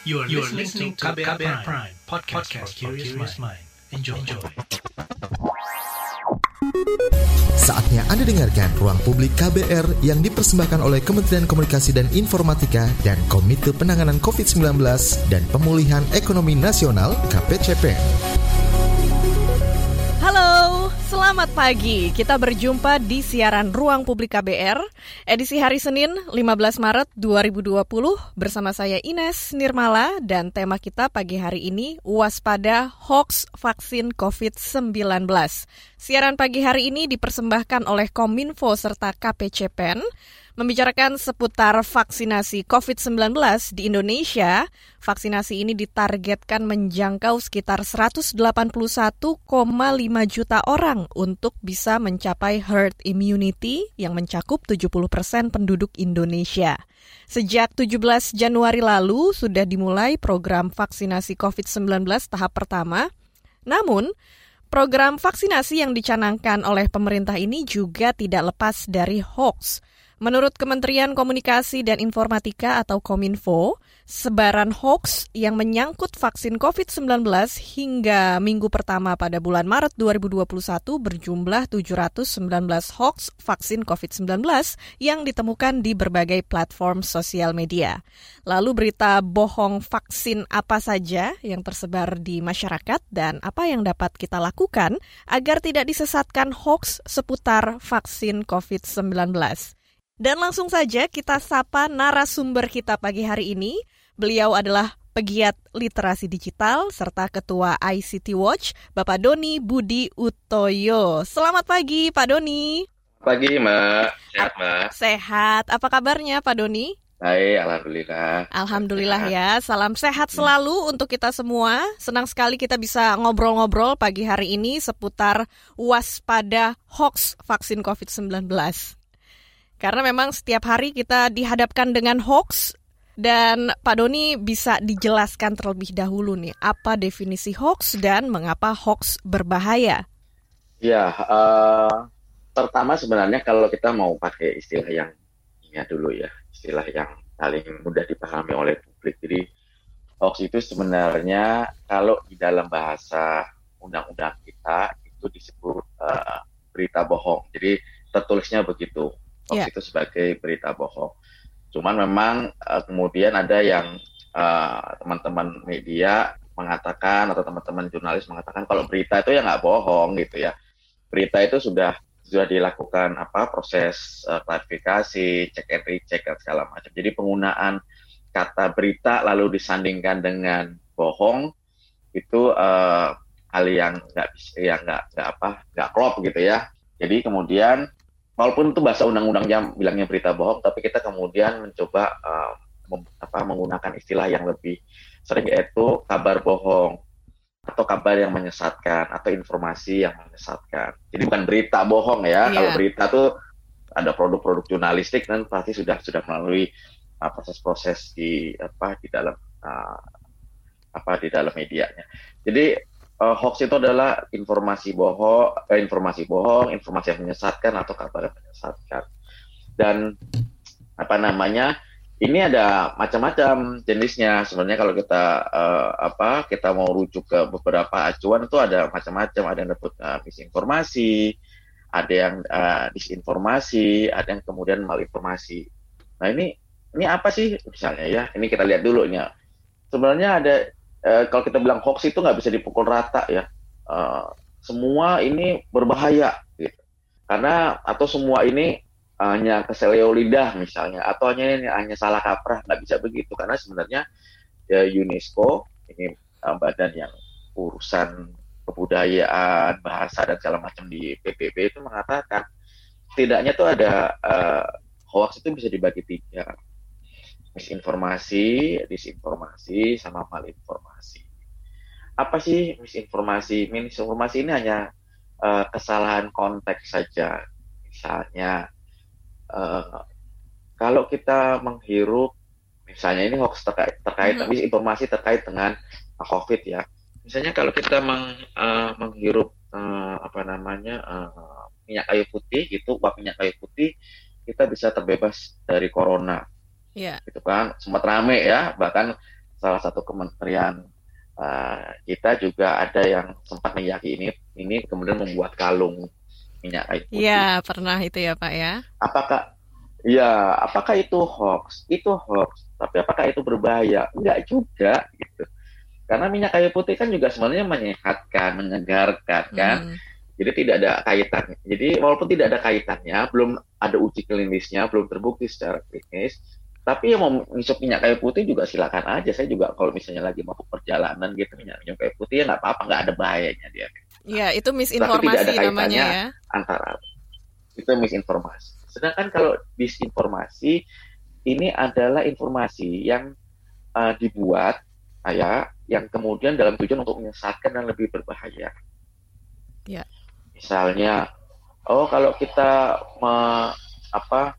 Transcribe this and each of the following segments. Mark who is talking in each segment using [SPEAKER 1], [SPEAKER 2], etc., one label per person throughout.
[SPEAKER 1] You are, you are listening to KBR, KBR Prime, Prime podcast, podcast for curious mind. Enjoy. Enjoy.
[SPEAKER 2] Saatnya Anda dengarkan Ruang Publik KBR yang dipersembahkan oleh Kementerian Komunikasi dan Informatika dan Komite Penanganan COVID-19 dan Pemulihan Ekonomi Nasional KPCPN.
[SPEAKER 3] Selamat pagi. Kita berjumpa di siaran Ruang Publik KBR, edisi hari Senin 15 Maret 2020 bersama saya Ines Nirmala dan tema kita pagi hari ini waspada hoax vaksin COVID-19. Siaran pagi hari ini dipersembahkan oleh Kominfo serta KPCPEN membicarakan seputar vaksinasi COVID-19 di Indonesia. Vaksinasi ini ditargetkan menjangkau sekitar 181,5 juta orang untuk bisa mencapai herd immunity yang mencakup 70 persen penduduk Indonesia. Sejak 17 Januari lalu sudah dimulai program vaksinasi COVID-19 tahap pertama. Namun, program vaksinasi yang dicanangkan oleh pemerintah ini juga tidak lepas dari hoax. Menurut Kementerian Komunikasi dan Informatika atau Kominfo, sebaran hoax yang menyangkut vaksin COVID-19 hingga minggu pertama pada bulan Maret 2021 berjumlah 719 hoax vaksin COVID-19 yang ditemukan di berbagai platform sosial media. Lalu berita bohong vaksin apa saja yang tersebar di masyarakat dan apa yang dapat kita lakukan agar tidak disesatkan hoax seputar vaksin COVID-19. Dan langsung saja kita sapa narasumber kita pagi hari ini. Beliau adalah pegiat literasi digital serta ketua ICT Watch, Bapak Doni Budi Utoyo. Selamat pagi, Pak Doni.
[SPEAKER 4] Pagi, Mbak. Sehat, Mbak.
[SPEAKER 3] Sehat. Apa kabarnya, Pak Doni?
[SPEAKER 4] Baik, Alhamdulillah.
[SPEAKER 3] Alhamdulillah sehat. ya. Salam sehat selalu untuk kita semua. Senang sekali kita bisa ngobrol-ngobrol pagi hari ini seputar waspada hoax vaksin COVID-19. Karena memang setiap hari kita dihadapkan dengan hoax dan Pak Doni bisa dijelaskan terlebih dahulu nih apa definisi hoax dan mengapa hoax berbahaya.
[SPEAKER 4] Ya, uh, pertama sebenarnya kalau kita mau pakai istilah yang ya dulu ya, istilah yang paling mudah dipahami oleh publik. Jadi hoax itu sebenarnya kalau di dalam bahasa undang-undang kita itu disebut uh, berita bohong. Jadi tertulisnya begitu hoax yeah. itu sebagai berita bohong. Cuman memang uh, kemudian ada yang eh, teman-teman uh, media mengatakan atau teman-teman jurnalis mengatakan kalau berita itu ya nggak bohong gitu ya. Berita itu sudah sudah dilakukan apa proses uh, klarifikasi, cek and recheck dan segala macam. Jadi penggunaan kata berita lalu disandingkan dengan bohong itu uh, hal yang nggak yang nggak nggak apa nggak klop gitu ya. Jadi kemudian walaupun itu bahasa undang-undangnya bilangnya berita bohong, tapi kita kemudian mencoba uh, mem, apa, menggunakan istilah yang lebih sering yaitu kabar bohong atau kabar yang menyesatkan atau informasi yang menyesatkan. Jadi bukan berita bohong ya. Yeah. Kalau berita tuh ada produk-produk jurnalistik dan pasti sudah sudah melalui uh, proses-proses uh, di apa di dalam uh, apa di dalam medianya. Jadi uh, hoax itu adalah informasi bohong, eh, informasi bohong, informasi yang menyesatkan atau kabar yang menyesatkan. Dan apa namanya? Ini ada macam-macam jenisnya. Sebenarnya kalau kita uh, apa kita mau rujuk ke beberapa acuan itu ada macam-macam. Ada yang dapat uh, misinformasi, ada yang uh, disinformasi, ada yang kemudian malinformasi. Nah ini ini apa sih misalnya ya? Ini kita lihat dulu ya. Sebenarnya ada eh, kalau kita bilang hoax itu nggak bisa dipukul rata ya. Uh, semua ini berbahaya gitu. Karena atau semua ini hanya keseleo lidah misalnya atau hanya hanya salah kaprah nggak bisa begitu karena sebenarnya ya UNESCO ini uh, badan yang urusan kebudayaan bahasa dan segala macam di PBB itu mengatakan tidaknya tuh ada uh, hoax itu bisa dibagi tiga misinformasi, disinformasi, sama malinformasi. Apa sih misinformasi? Misinformasi ini hanya uh, kesalahan konteks saja. Misalnya, uh, kalau kita menghirup, misalnya ini hoax terkait, terkait mm -hmm. informasi terkait dengan COVID ya. Misalnya kalau kita meng, uh, menghirup uh, apa namanya uh, minyak kayu putih, gitu, uap minyak kayu putih, kita bisa terbebas dari corona
[SPEAKER 3] yeah.
[SPEAKER 4] gitu kan sempat rame ya bahkan salah satu kementerian uh, kita juga ada yang sempat meyakini ini kemudian membuat kalung minyak kayu putih.
[SPEAKER 3] Iya, pernah itu ya Pak ya.
[SPEAKER 4] Apakah ya apakah itu hoax? Itu hoax. Tapi apakah itu berbahaya? Enggak juga gitu. Karena minyak kayu putih kan juga sebenarnya menyehatkan, menyegarkan kan. Hmm. Jadi tidak ada kaitannya. Jadi walaupun tidak ada kaitannya, belum ada uji klinisnya, belum terbukti secara klinis, tapi yang mau ngisep minyak kayu putih juga silakan aja. Saya juga kalau misalnya lagi mau perjalanan gitu minyak, minyak kayu putih ya nggak apa-apa, nggak ada bahayanya dia.
[SPEAKER 3] Iya, itu misinformasi namanya ya.
[SPEAKER 4] Antara itu misinformasi. Sedangkan kalau disinformasi ini adalah informasi yang uh, dibuat ya yang kemudian dalam tujuan untuk menyesatkan dan lebih berbahaya.
[SPEAKER 3] Ya.
[SPEAKER 4] Misalnya, oh kalau kita me, apa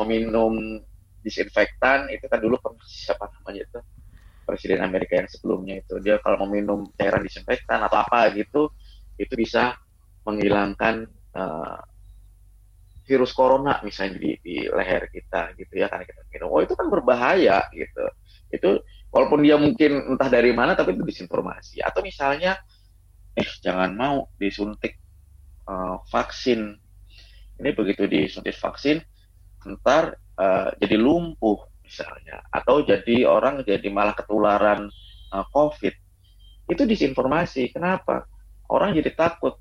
[SPEAKER 4] meminum disinfektan itu kan dulu siapa namanya itu presiden Amerika yang sebelumnya itu. Dia kalau meminum cairan disinfektan atau apa gitu itu bisa menghilangkan uh, virus corona misalnya di, di leher kita gitu ya karena kita minum. Oh itu kan berbahaya gitu. Itu walaupun dia mungkin entah dari mana tapi itu disinformasi. Atau misalnya eh jangan mau disuntik uh, vaksin. Ini begitu disuntik vaksin ntar uh, jadi lumpuh misalnya atau jadi orang jadi malah ketularan uh, COVID. Itu disinformasi. Kenapa? Orang jadi takut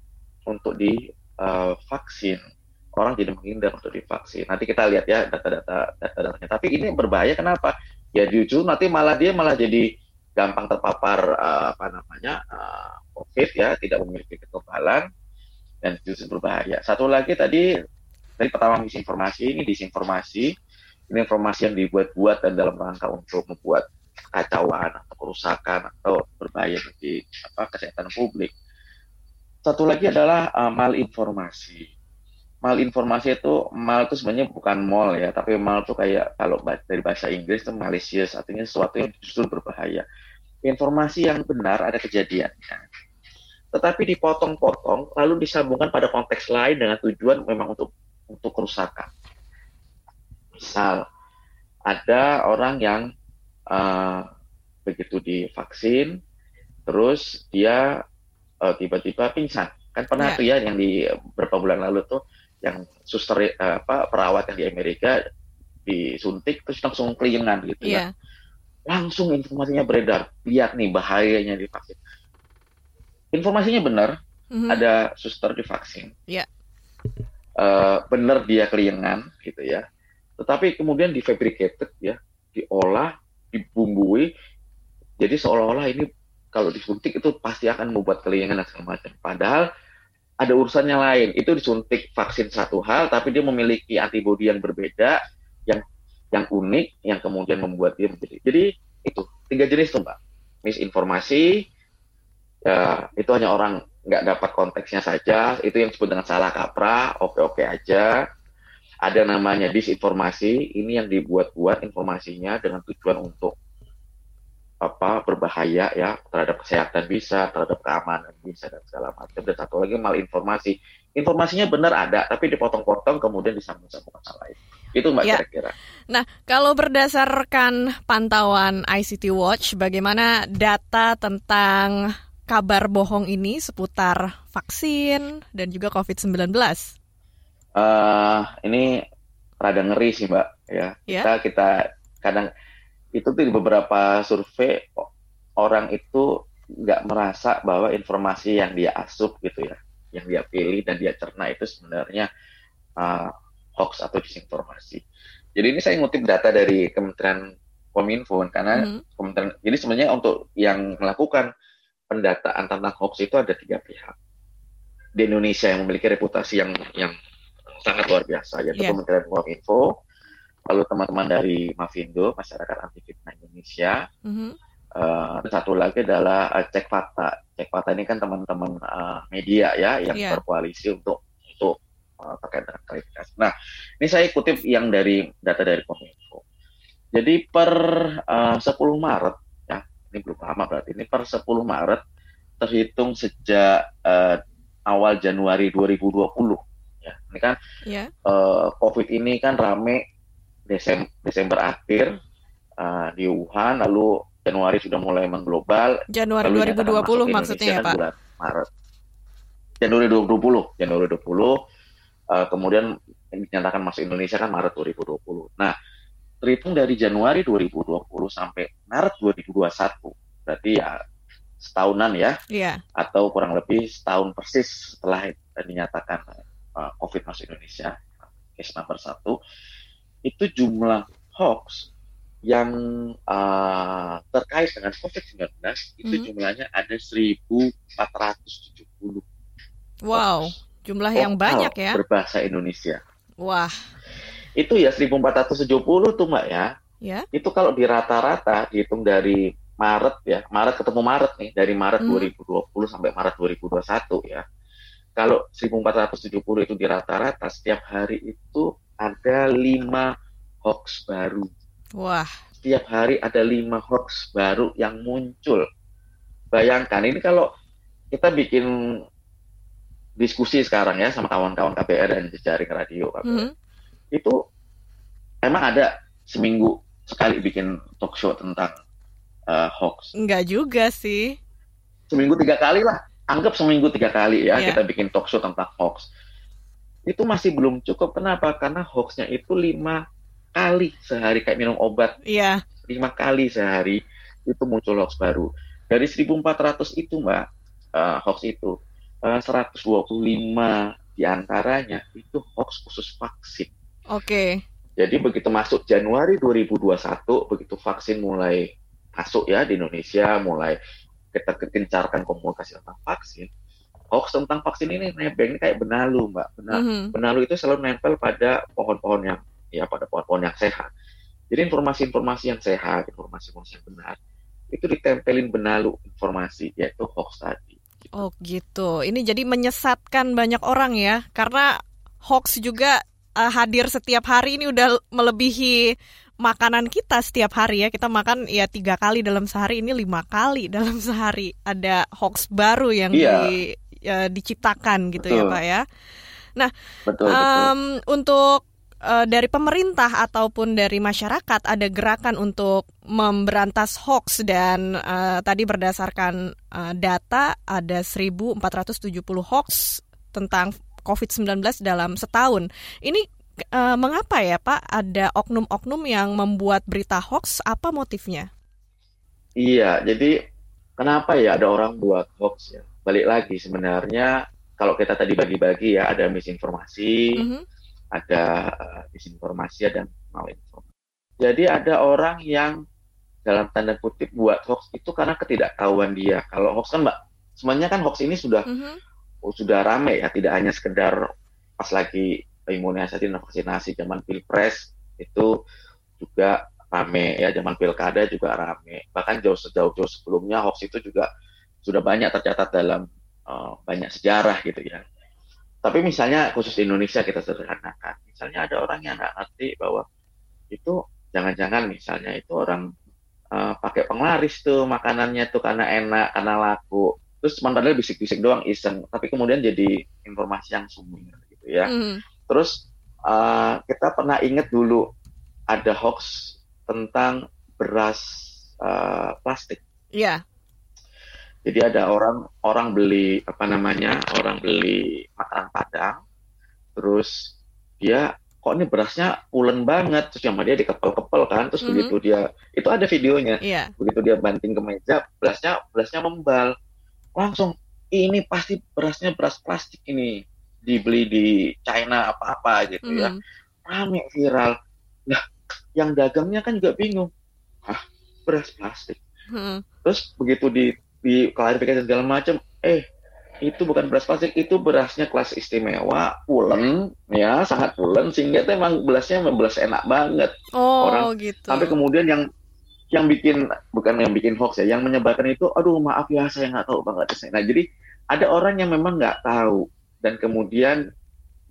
[SPEAKER 4] untuk divaksin uh, orang jadi menghindar untuk divaksin. Nanti kita lihat ya data-data data-datanya. Tapi ini berbahaya. Kenapa? Ya jujur nanti malah dia malah jadi gampang terpapar uh, apa namanya uh, COVID ya tidak memiliki kekebalan dan justru berbahaya. Satu lagi tadi dari pertama misinformasi ini disinformasi ini informasi yang dibuat-buat dan dalam rangka untuk membuat kacauan atau kerusakan atau berbahaya bagi apa kesehatan publik. Satu lagi adalah uh, malinformasi. Malinformasi itu mal itu sebenarnya bukan mal ya, tapi mal itu kayak kalau dari bahasa Inggris itu malicious, artinya sesuatu yang justru berbahaya. Informasi yang benar ada kejadiannya, tetapi dipotong-potong lalu disambungkan pada konteks lain dengan tujuan memang untuk untuk kerusakan. Misal, ada orang yang uh, begitu divaksin, terus dia uh, tiba-tiba pingsan. Kan pernah yeah. tuh ya yang di beberapa bulan lalu tuh yang suster uh, apa perawat yang di Amerika disuntik terus langsung kelingan gitu yeah. ya. Langsung informasinya beredar, lihat nih bahayanya divaksin. Informasinya benar, mm -hmm. ada suster divaksin.
[SPEAKER 3] Yeah
[SPEAKER 4] uh, benar dia keliengan gitu ya tetapi kemudian difabricated ya. Diolah dibumbui. Jadi seolah-olah ini kalau disuntik itu pasti akan membuat keliengan dan segala macam. Padahal ada urusannya lain. Itu disuntik vaksin satu hal tapi dia memiliki antibodi yang berbeda yang yang unik yang kemudian membuat dia menjadi. Jadi itu. Tiga jenis tuh mbak. Misinformasi ya itu hanya orang nggak dapat konteksnya saja, itu yang disebut dengan salah kaprah, oke-oke aja. Ada namanya disinformasi, ini yang dibuat-buat informasinya dengan tujuan untuk apa berbahaya ya terhadap kesehatan bisa, terhadap keamanan bisa dan segala macam. Dan satu lagi malinformasi. Informasinya benar ada, tapi dipotong-potong kemudian disambung-sambung sama lain. Itu mbak
[SPEAKER 3] ya.
[SPEAKER 4] kira-kira.
[SPEAKER 3] Nah, kalau berdasarkan pantauan ICT Watch, bagaimana data tentang kabar bohong ini seputar vaksin dan juga COVID-19?
[SPEAKER 4] Uh, ini rada ngeri sih mbak ya. Yeah. Kita kita kadang itu tuh di beberapa survei orang itu nggak merasa bahwa informasi yang dia asup gitu ya, yang dia pilih dan dia cerna itu sebenarnya uh, hoax atau disinformasi. Jadi ini saya ngutip data dari Kementerian Kominfo karena mm. Kementerian jadi sebenarnya untuk yang melakukan pendataan tentang hoax itu ada tiga pihak di Indonesia yang memiliki reputasi yang yang sangat luar biasa yaitu yeah. Kementerian Kominfo, lalu teman-teman dari Mavindo Masyarakat Anti Fitnah Indonesia, mm-hmm. uh, satu lagi adalah uh, Cek Fakta. Cek Fakta ini kan teman-teman uh, media ya yang yeah. berkoalisi untuk untuk uh, terkait dengan klarifikasi. Nah, ini saya kutip yang dari data dari Kominfo. Jadi per uh, 10 Maret ini belum lama berarti ini per 10 Maret terhitung sejak uh, awal Januari 2020 ya ini kan yeah. Ya. uh, COVID ini kan rame Desember, Desember akhir uh, di Wuhan lalu Januari sudah mulai mengglobal.
[SPEAKER 3] Januari 2020 maksudnya ya Pak? Bulan
[SPEAKER 4] Maret. Januari 2020, Januari 2020, uh, eh, kemudian dinyatakan masuk Indonesia kan Maret 2020. Nah, terhitung dari Januari 2020 sampai Maret 2021, berarti ya setahunan ya, yeah. atau kurang lebih setahun persis setelah dinyatakan uh, COVID masuk Indonesia, case number satu, itu jumlah hoax yang uh, terkait dengan COVID-19 itu mm -hmm. jumlahnya ada 1.470
[SPEAKER 3] Wow, jumlah yang banyak ya.
[SPEAKER 4] Berbahasa Indonesia.
[SPEAKER 3] Wah.
[SPEAKER 4] Itu ya 1470 tuh Mbak ya.
[SPEAKER 3] Ya.
[SPEAKER 4] Itu kalau di rata-rata dihitung dari Maret ya, Maret ketemu Maret nih, dari Maret hmm. 2020 sampai Maret 2021 ya. Kalau 1470 itu di rata-rata setiap hari itu ada 5 hoax baru.
[SPEAKER 3] Wah.
[SPEAKER 4] Setiap hari ada 5 hoax baru yang muncul. Bayangkan ini kalau kita bikin diskusi sekarang ya sama kawan-kawan KPR dan jejaring radio. Mm -hmm. Itu emang ada seminggu sekali bikin talk show tentang uh, hoax.
[SPEAKER 3] Enggak juga sih.
[SPEAKER 4] Seminggu tiga kali lah. Anggap seminggu tiga kali ya yeah. kita bikin talk show tentang hoax. Itu masih belum cukup. Kenapa? Karena hoaxnya itu lima kali sehari kayak minum obat.
[SPEAKER 3] Iya. Yeah.
[SPEAKER 4] Lima kali sehari itu muncul hoax baru. Dari 1400 itu mbak, uh, hoax itu uh, 125 di antaranya itu hoax khusus vaksin.
[SPEAKER 3] Oke. Okay.
[SPEAKER 4] Jadi begitu masuk Januari 2021, begitu vaksin mulai masuk ya di Indonesia, mulai kita kekencarkan komunikasi tentang vaksin, hoax tentang vaksin ini nebeng ini kayak benalu, Mbak. Benar, mm -hmm. Benalu itu selalu nempel pada pohon-pohon yang ya pada pohon-pohon yang sehat. Jadi informasi-informasi yang sehat, informasi-informasi yang benar, itu ditempelin benalu informasi yaitu hoax tadi.
[SPEAKER 3] Oh gitu. Ini jadi menyesatkan banyak orang ya, karena hoax juga uh, hadir setiap hari ini udah melebihi makanan kita setiap hari ya. Kita makan ya tiga kali dalam sehari, ini lima kali dalam sehari. Ada hoax baru yang iya. di, ya, diciptakan gitu ya, betul. ya Pak ya. Nah, betul, um, betul. untuk uh, dari pemerintah ataupun dari masyarakat ada gerakan untuk memberantas hoax dan uh, tadi berdasarkan uh, data ada 1470 hoax tentang COVID-19 dalam setahun. Ini uh, mengapa ya Pak ada oknum-oknum yang membuat berita hoax? Apa motifnya?
[SPEAKER 4] Iya, jadi kenapa ya ada orang buat hoax ya? Balik lagi sebenarnya kalau kita tadi bagi-bagi ya ada misinformasi, mm -hmm ada uh, disinformasi dan malinformasi. Jadi ada orang yang dalam tanda kutip buat hoax itu karena ketidaktahuan dia. Kalau hoax kan mbak, semuanya kan hoax ini sudah mm -hmm. sudah rame ya, tidak hanya sekedar pas lagi imunisasi dan vaksinasi zaman pilpres itu juga rame ya, zaman pilkada juga rame. Bahkan jauh sejauh jauh sebelumnya hoax itu juga sudah banyak tercatat dalam uh, banyak sejarah gitu ya. Tapi misalnya khusus di Indonesia kita sederhanakan. Misalnya ada orang yang nggak ngerti bahwa itu jangan-jangan misalnya itu orang uh, pakai penglaris tuh makanannya tuh karena enak, karena laku. Terus padahal bisik-bisik doang iseng, tapi kemudian jadi informasi yang sumir gitu ya. Mm. Terus uh, kita pernah ingat dulu ada hoax tentang beras uh, plastik.
[SPEAKER 3] Iya. Yeah.
[SPEAKER 4] Jadi ada orang orang beli apa namanya orang beli makanan padang, terus dia kok ini berasnya ulen banget, terus yang dia dikepel-kepel kan, terus mm -hmm. begitu dia itu ada videonya,
[SPEAKER 3] yeah.
[SPEAKER 4] begitu dia banting ke meja, berasnya berasnya membal, langsung ini pasti berasnya beras plastik ini dibeli di China apa-apa gitu mm -hmm. ya, mm-hmm. rame viral, nah yang dagangnya kan juga bingung, ah beras plastik, mm -hmm. terus begitu di di klarifikasi segala macam eh itu bukan beras plastik itu berasnya kelas istimewa pulen ya sangat pulen sehingga itu emang belasnya belas enak banget
[SPEAKER 3] oh, orang gitu.
[SPEAKER 4] sampai kemudian yang yang bikin bukan yang bikin hoax ya yang menyebarkan itu aduh maaf ya saya nggak tahu banget nah jadi ada orang yang memang nggak tahu dan kemudian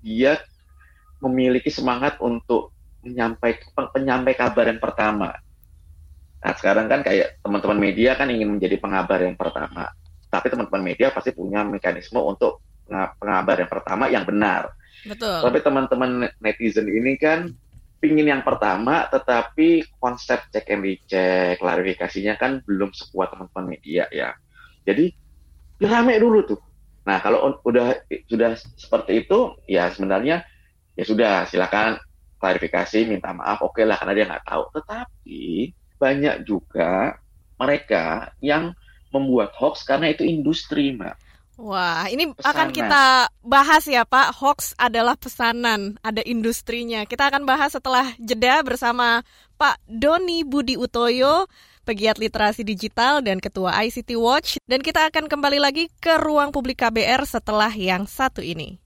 [SPEAKER 4] dia memiliki semangat untuk menyampaikan penyampai kabar yang pertama Nah sekarang kan kayak teman-teman media kan ingin menjadi pengabar yang pertama, tapi teman-teman media pasti punya mekanisme untuk pengabar yang pertama yang benar.
[SPEAKER 3] Betul.
[SPEAKER 4] Tapi teman-teman netizen ini kan pingin yang pertama, tetapi konsep cek and recheck, klarifikasinya kan belum sekuat teman-teman media ya. Jadi rame dulu tuh. Nah kalau udah sudah seperti itu, ya sebenarnya ya sudah silakan klarifikasi, minta maaf, oke okay lah karena dia nggak tahu. Tetapi banyak juga mereka yang membuat hoax karena itu industri, Mbak.
[SPEAKER 3] Wah, ini pesanan. akan kita bahas ya Pak. Hoax adalah pesanan, ada industrinya. Kita akan bahas setelah jeda bersama Pak Doni Budi Utoyo, pegiat literasi digital dan ketua ICT Watch. Dan kita akan kembali lagi ke ruang publik KBR setelah yang satu ini.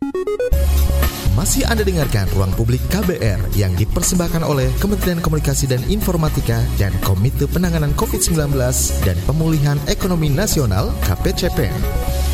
[SPEAKER 2] Masih Anda dengarkan Ruang Publik KBR yang dipersembahkan oleh Kementerian Komunikasi dan Informatika dan Komite Penanganan COVID-19 dan Pemulihan Ekonomi Nasional KPCPN.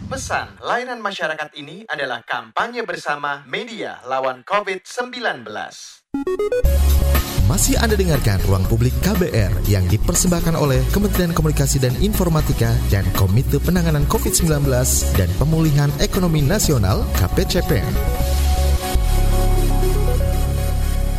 [SPEAKER 5] Pesan layanan masyarakat ini adalah kampanye bersama media lawan COVID-19.
[SPEAKER 2] Masih Anda dengarkan Ruang Publik KBR yang dipersembahkan oleh Kementerian Komunikasi dan Informatika dan Komite Penanganan COVID-19 dan Pemulihan Ekonomi Nasional KPCPN.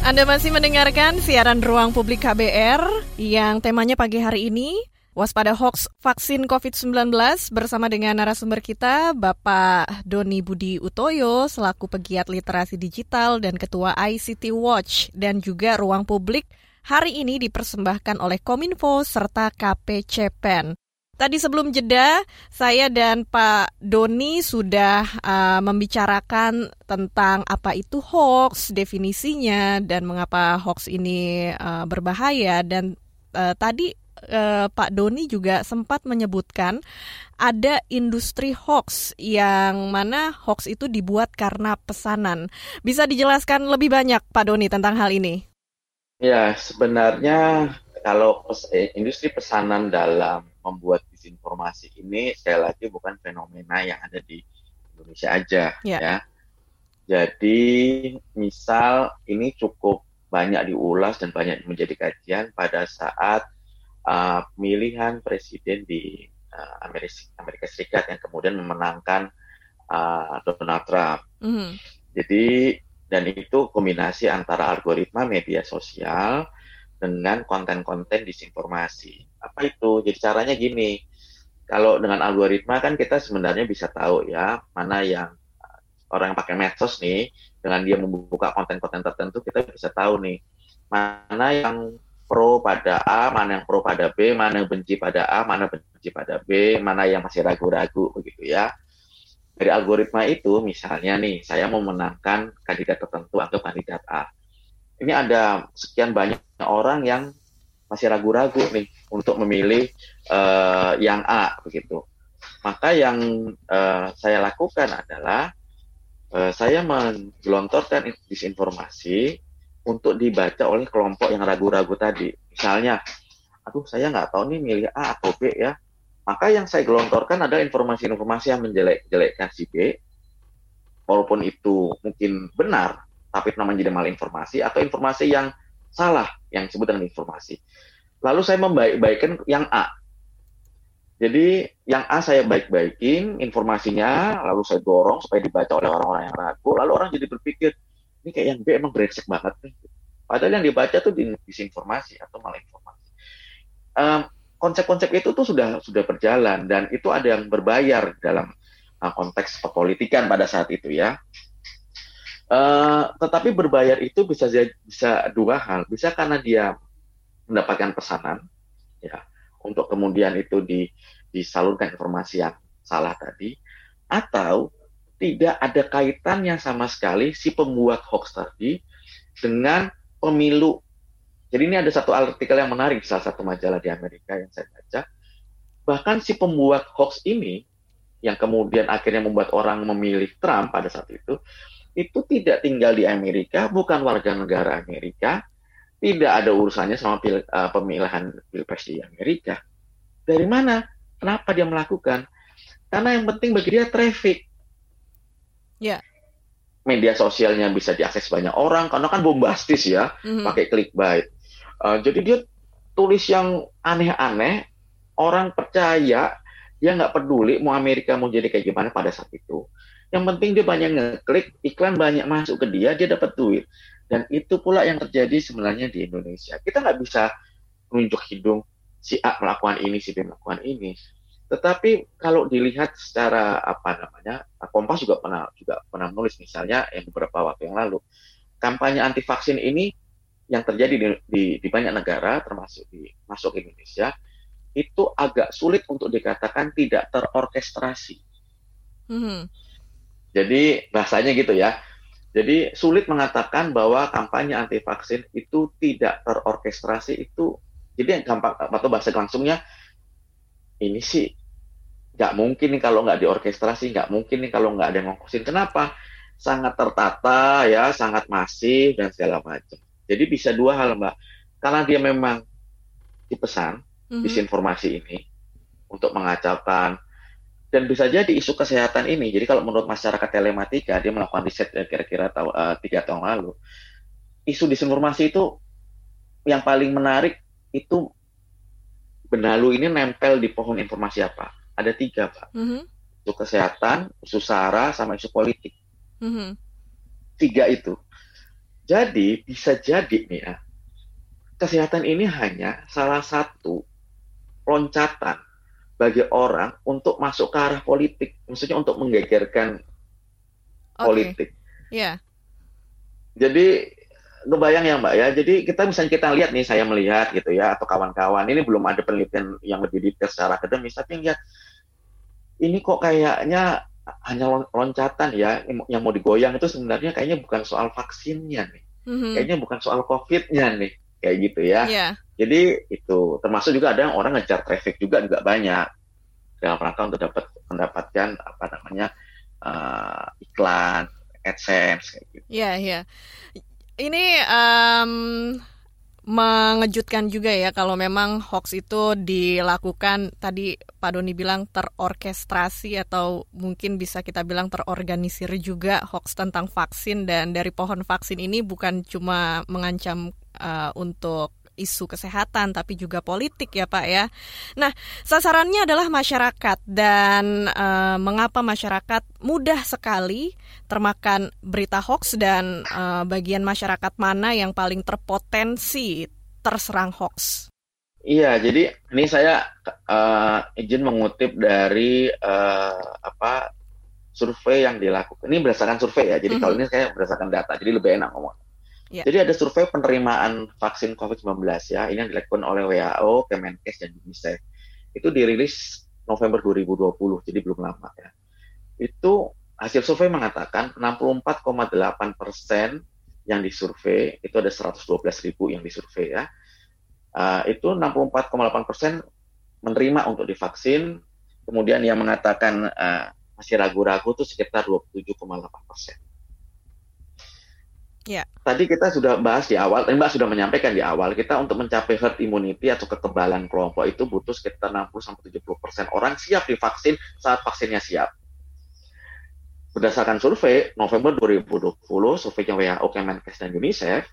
[SPEAKER 3] Anda masih mendengarkan siaran Ruang Publik KBR yang temanya pagi hari ini Waspada hoax vaksin COVID-19 bersama dengan narasumber kita Bapak Doni Budi Utoyo selaku pegiat literasi digital dan ketua ICT Watch dan juga Ruang Publik hari ini dipersembahkan oleh Kominfo serta KPCPEN. Tadi sebelum jeda, saya dan Pak Doni sudah uh, membicarakan tentang apa itu hoax, definisinya, dan mengapa hoax ini uh, berbahaya. Dan uh, tadi eh, Pak Doni juga sempat menyebutkan ada industri hoax yang mana hoax itu dibuat karena pesanan. Bisa dijelaskan lebih banyak Pak Doni tentang hal ini?
[SPEAKER 4] Ya, sebenarnya kalau eh, industri pesanan dalam membuat disinformasi ini sekali lagi bukan fenomena yang ada di Indonesia aja ya. ya. Jadi misal ini cukup banyak diulas dan banyak menjadi kajian pada saat uh, pemilihan presiden di uh, Amerika, Amerika Serikat yang kemudian memenangkan uh, Donald Trump. Mm. Jadi dan itu kombinasi antara algoritma media sosial dengan konten-konten disinformasi. Apa itu? Jadi caranya gini. Kalau dengan algoritma kan kita sebenarnya bisa tahu ya mana yang orang yang pakai medsos nih dengan dia membuka konten-konten tertentu kita bisa tahu nih mana yang pro pada A, mana yang pro pada B, mana yang benci pada A, mana benci pada B, mana yang masih ragu-ragu begitu ya. Dari algoritma itu misalnya nih, saya mau menangkan kandidat tertentu atau kandidat A. Ini ada sekian banyak orang yang masih ragu-ragu nih untuk memilih uh, yang A begitu. Maka yang uh, saya lakukan adalah uh, saya menggelontorkan disinformasi untuk dibaca oleh kelompok yang ragu-ragu tadi. Misalnya, aduh saya nggak tahu nih milih A atau B ya. Maka yang saya gelontorkan adalah informasi-informasi yang menjelek-jelekkan si B, walaupun itu mungkin benar, tapi namanya jadi malinformasi, atau informasi yang salah, yang disebut dengan informasi. Lalu saya membaik-baikan yang A. Jadi yang A saya baik-baikin informasinya, lalu saya dorong supaya dibaca oleh orang-orang yang ragu, lalu orang jadi berpikir, ini kayak yang B emang brengsek banget nih. Padahal yang dibaca tuh disinformasi atau malah informasi. Konsep-konsep itu tuh sudah sudah berjalan dan itu ada yang berbayar dalam uh, konteks perpolitikan pada saat itu ya. Uh, tetapi berbayar itu bisa bisa dua hal, bisa karena dia mendapatkan pesanan, ya, untuk kemudian itu di, disalurkan informasi yang salah tadi, atau tidak ada kaitannya sama sekali si pembuat hoax tadi dengan pemilu. Jadi ini ada satu artikel yang menarik salah satu majalah di Amerika yang saya baca. Bahkan si pembuat hoax ini yang kemudian akhirnya membuat orang memilih Trump pada saat itu, itu tidak tinggal di Amerika, bukan warga negara Amerika, tidak ada urusannya sama pil, uh, pemilihan pilpres di Amerika. Dari mana? Kenapa dia melakukan? Karena yang penting bagi dia traffic.
[SPEAKER 3] Ya.
[SPEAKER 4] Media sosialnya bisa diakses banyak orang karena kan bombastis ya, mm-hmm. pakai clickbait. Uh, jadi dia tulis yang aneh-aneh, orang percaya, dia nggak peduli mau Amerika mau jadi kayak gimana pada saat itu. Yang penting dia banyak ngeklik, iklan banyak masuk ke dia, dia dapat duit. Dan itu pula yang terjadi sebenarnya di Indonesia. Kita nggak bisa menunjuk hidung si A melakukan ini, si B melakukan ini. Tetapi kalau dilihat secara apa namanya, Kompas juga pernah juga pernah menulis misalnya yang beberapa waktu yang lalu, kampanye anti vaksin ini yang terjadi di, di, di banyak negara, termasuk di masuk Indonesia, itu agak sulit untuk dikatakan tidak terorkestrasi. Mm -hmm. Jadi bahasanya gitu ya. Jadi sulit mengatakan bahwa kampanye anti vaksin itu tidak terorkestrasi itu. Jadi yang gampang atau bahasa langsungnya ini sih nggak mungkin nih kalau nggak diorkestrasi, nggak mungkin nih kalau nggak ada yang ngongkosin. Kenapa? Sangat tertata ya, sangat masif dan segala macam. Jadi bisa dua hal mbak. Karena dia memang dipesan mm-hmm. disinformasi ini untuk mengacaukan dan bisa jadi isu kesehatan ini, jadi kalau menurut masyarakat telematika, dia melakukan riset kira-kira uh, tiga tahun lalu, isu disinformasi itu yang paling menarik itu benalu ini nempel di pohon informasi apa? Ada tiga, Pak. Mm -hmm. Isu kesehatan, isu sara, sama isu politik. Mm -hmm. Tiga itu. Jadi, bisa jadi nih ya, kesehatan ini hanya salah satu loncatan bagi orang untuk masuk ke arah politik, maksudnya untuk menggegerkan okay. politik.
[SPEAKER 3] Iya. Yeah.
[SPEAKER 4] Jadi kebayang ya Mbak ya. Jadi kita misalnya kita lihat nih, saya melihat gitu ya, atau kawan-kawan ini belum ada penelitian yang lebih detail secara akademis, tapi lihat ini kok kayaknya hanya loncatan ya yang mau digoyang itu sebenarnya kayaknya bukan soal vaksinnya nih, mm-hmm. kayaknya bukan soal covidnya nih, kayak gitu ya.
[SPEAKER 3] Yeah.
[SPEAKER 4] Jadi itu termasuk juga ada yang orang ngejar traffic juga juga banyak dalam rangka untuk dapat mendapatkan apa namanya uh, iklan AdSense kayak gitu.
[SPEAKER 3] Iya, iya. Ini um, mengejutkan juga ya kalau memang hoax itu dilakukan tadi Pak Doni bilang terorkestrasi atau mungkin bisa kita bilang terorganisir juga hoax tentang vaksin. Dan dari pohon vaksin ini bukan cuma mengancam uh, untuk isu kesehatan tapi juga politik ya Pak ya. Nah, sasarannya adalah masyarakat dan uh, mengapa masyarakat mudah sekali termakan berita hoax dan uh, bagian masyarakat mana yang paling terpotensi terserang hoax?
[SPEAKER 4] Iya, jadi ini saya uh, izin mengutip dari uh, apa survei yang dilakukan. Ini berdasarkan survei ya. Jadi mm -hmm. kalau ini saya berdasarkan data, jadi lebih enak ngomong. Yeah. Jadi ada survei penerimaan vaksin COVID-19 ya, ini yang dilakukan oleh WHO, Kemenkes, dan UNICEF. Itu dirilis November 2020, jadi belum lama ya. Itu hasil survei mengatakan 64,8 persen yang disurvei, itu ada 112 ribu yang disurvei ya, uh, itu 64,8 persen menerima untuk divaksin, kemudian yang mengatakan uh, masih ragu-ragu itu sekitar 27,8 persen.
[SPEAKER 3] Ya.
[SPEAKER 4] Tadi kita sudah bahas di awal, Mbak sudah menyampaikan di awal, kita untuk mencapai herd immunity atau kekebalan kelompok itu butuh sekitar 60-70% orang siap divaksin saat vaksinnya siap. Berdasarkan survei November 2020, surveinya WHO, Kemenkes, dan UNICEF,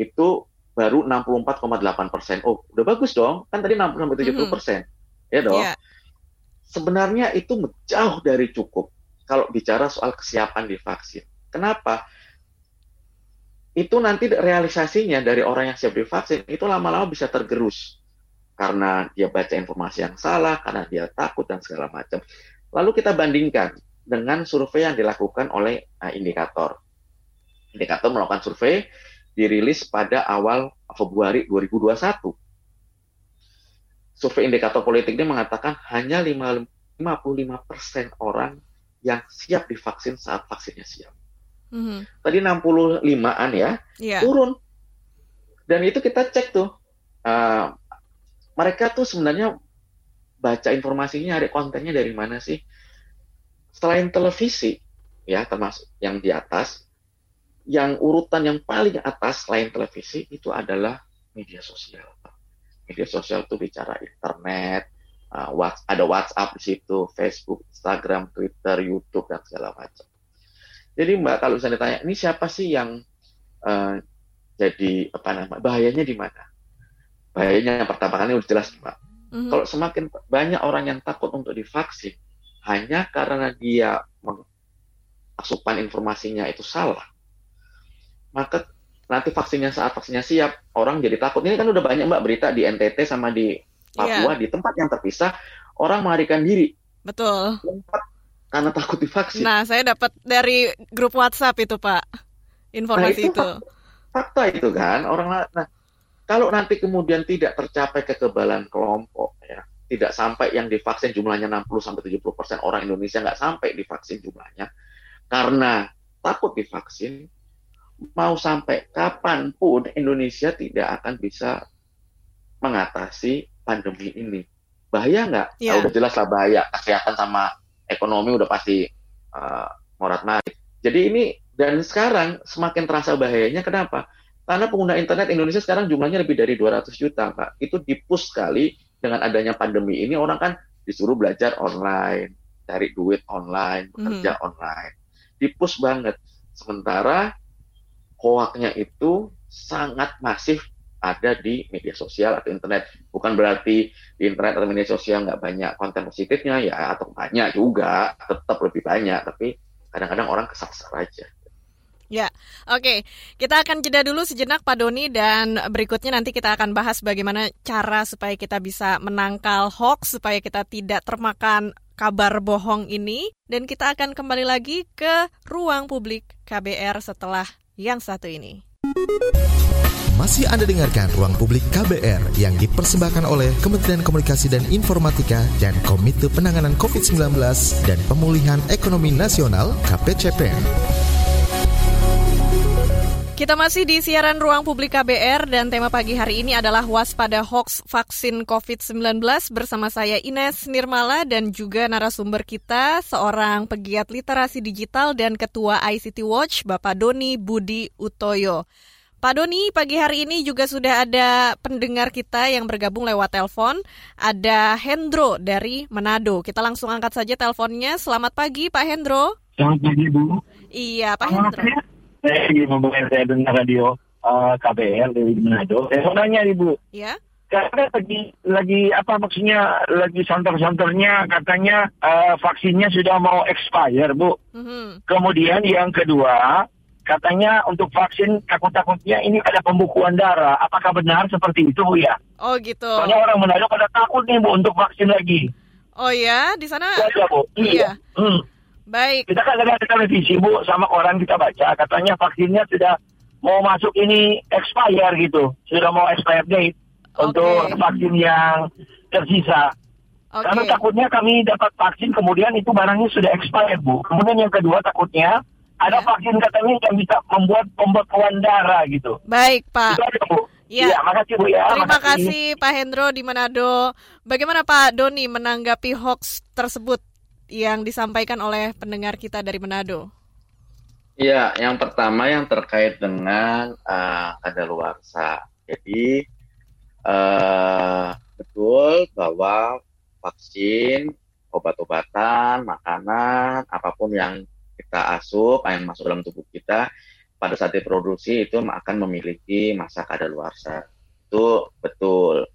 [SPEAKER 4] itu baru 64,8 Oh, udah bagus dong. Kan tadi 60-70 persen. Mm -hmm. Ya dong. Yeah. Sebenarnya itu jauh dari cukup kalau bicara soal kesiapan divaksin. Kenapa? Itu nanti realisasinya dari orang yang siap divaksin itu lama-lama bisa tergerus karena dia baca informasi yang salah, karena dia takut dan segala macam. Lalu kita bandingkan dengan survei yang dilakukan oleh uh, indikator. Indikator melakukan survei dirilis pada awal Februari 2021. Survei indikator politik ini mengatakan hanya 55% orang yang siap divaksin saat vaksinnya siap. Mm-hmm. Tadi 65-an ya, yeah. turun. Dan itu kita cek tuh, uh, mereka tuh sebenarnya baca informasinya, ada kontennya dari mana sih? Selain televisi, ya termasuk yang di atas, yang urutan yang paling atas selain televisi itu adalah media sosial. Media sosial itu bicara internet, uh, ada WhatsApp di situ, Facebook, Instagram, Twitter, YouTube dan segala macam. Jadi Mbak kalau misalnya ditanya, ini siapa sih yang uh, jadi apa namanya bahayanya di mana? Bahayanya yang pertama kali udah jelas Mbak. Mm-hmm. Kalau semakin banyak orang yang takut untuk divaksin hanya karena dia asupan informasinya itu salah, maka nanti vaksinnya saat vaksinnya siap orang jadi takut. Ini kan udah banyak Mbak berita di NTT sama di Papua yeah. di tempat yang terpisah orang melarikan diri.
[SPEAKER 3] Betul.
[SPEAKER 4] Tempat karena takut divaksin.
[SPEAKER 3] Nah, saya dapat dari grup WhatsApp itu, Pak. Informasi nah, itu. itu.
[SPEAKER 4] Fakta, itu kan orang nah kalau nanti kemudian tidak tercapai kekebalan kelompok ya, tidak sampai yang divaksin jumlahnya 60 sampai 70% orang Indonesia nggak sampai divaksin jumlahnya karena takut divaksin mau sampai kapan pun Indonesia tidak akan bisa mengatasi pandemi ini. Bahaya nggak? Yeah. Nah, udah jelas lah bahaya. Kesehatan sama ekonomi udah pasti uh, morat marit. Jadi ini dan sekarang semakin terasa bahayanya kenapa? Karena pengguna internet Indonesia sekarang jumlahnya lebih dari 200 juta, Pak. Itu dipus sekali dengan adanya pandemi ini orang kan disuruh belajar online, cari duit online, bekerja hmm. online. Dipus banget. Sementara hoaknya itu sangat masif ada di media sosial atau internet. Bukan berarti di internet atau media sosial nggak banyak konten positifnya ya, atau banyak juga, tetap lebih banyak. Tapi kadang-kadang orang kesasar aja.
[SPEAKER 3] Ya, oke. Okay. Kita akan jeda dulu sejenak Pak Doni dan berikutnya nanti kita akan bahas bagaimana cara supaya kita bisa menangkal hoax, supaya kita tidak termakan kabar bohong ini. Dan kita akan kembali lagi ke ruang publik KBR setelah yang satu ini.
[SPEAKER 2] Masih Anda dengarkan Ruang Publik KBR yang dipersembahkan oleh Kementerian Komunikasi dan Informatika dan Komite Penanganan COVID-19 dan Pemulihan Ekonomi Nasional KPCPN.
[SPEAKER 3] Kita masih di siaran Ruang Publik KBR dan tema pagi hari ini adalah waspada hoax vaksin COVID-19 bersama saya Ines Nirmala dan juga narasumber kita seorang pegiat literasi digital dan ketua ICT Watch Bapak Doni Budi Utoyo. Pak Doni, pagi hari ini juga sudah ada pendengar kita yang bergabung lewat telepon. Ada Hendro dari Manado. Kita langsung angkat saja teleponnya. Selamat pagi, Pak Hendro.
[SPEAKER 6] Selamat pagi, Bu.
[SPEAKER 3] Iya, Pak Hendro.
[SPEAKER 6] Ya. Saya lagi membayar saya dengar radio uh, eh, KBR dari Manado. Saya mau nanya, Ibu.
[SPEAKER 3] Iya.
[SPEAKER 6] Karena lagi lagi apa maksudnya lagi santer-santernya katanya uh, vaksinnya sudah mau expire, Bu. Mm -hmm. Kemudian yang kedua, katanya untuk vaksin takut-takutnya ini ada pembukuan darah. Apakah benar seperti itu Bu ya?
[SPEAKER 3] Oh gitu.
[SPEAKER 6] Soalnya orang Manado pada takut nih Bu untuk vaksin lagi.
[SPEAKER 3] Oh ya, di sana?
[SPEAKER 6] Iya Bu. Iya. iya. Hmm.
[SPEAKER 3] Baik.
[SPEAKER 6] Kita kan lihat televisi Bu sama orang kita baca katanya vaksinnya sudah mau masuk ini expire gitu. Sudah mau expire date okay. untuk vaksin yang tersisa. Okay. Karena takutnya kami dapat vaksin kemudian itu barangnya sudah expired Bu. Kemudian yang kedua takutnya ada ya. vaksin katanya yang bisa membuat pembekuan darah gitu.
[SPEAKER 3] Baik, Pak. Itu
[SPEAKER 6] aja, Bu. Ya. ya, makasih Bu ya.
[SPEAKER 3] Terima makasih. kasih Pak Hendro di Manado. Bagaimana Pak Doni menanggapi hoax tersebut yang disampaikan oleh pendengar kita dari Manado?
[SPEAKER 4] Iya, yang pertama yang terkait dengan uh, kadaluarsa. Jadi uh, betul bahwa vaksin, obat-obatan, makanan, apa pun yang kita asup, yang masuk dalam tubuh kita, pada saat diproduksi itu akan memiliki masa kadaluarsa. Itu betul.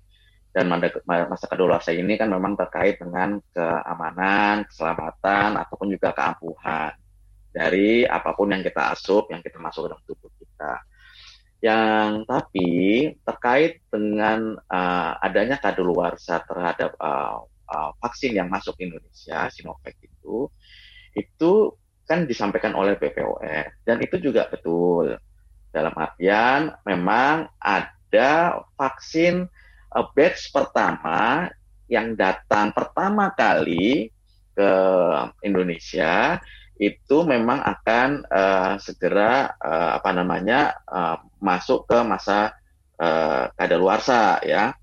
[SPEAKER 4] Dan masa kadaluarsa ini kan memang terkait dengan keamanan, keselamatan, ataupun juga keampuhan dari apa pun yang kita asup, yang kita masuk dalam tubuh kita. Yang tapi terkait dengan uh, adanya kadaluarsa terhadap uh, uh, vaksin yang masuk Indonesia, Sinovac itu, itu kan disampaikan oleh BPOM dan itu juga betul. Dalam artian memang ada vaksin batch pertama yang datang pertama kali ke Indonesia itu memang akan uh, segera uh, apa namanya uh, masuk ke masa uh, kadaluarsa ya.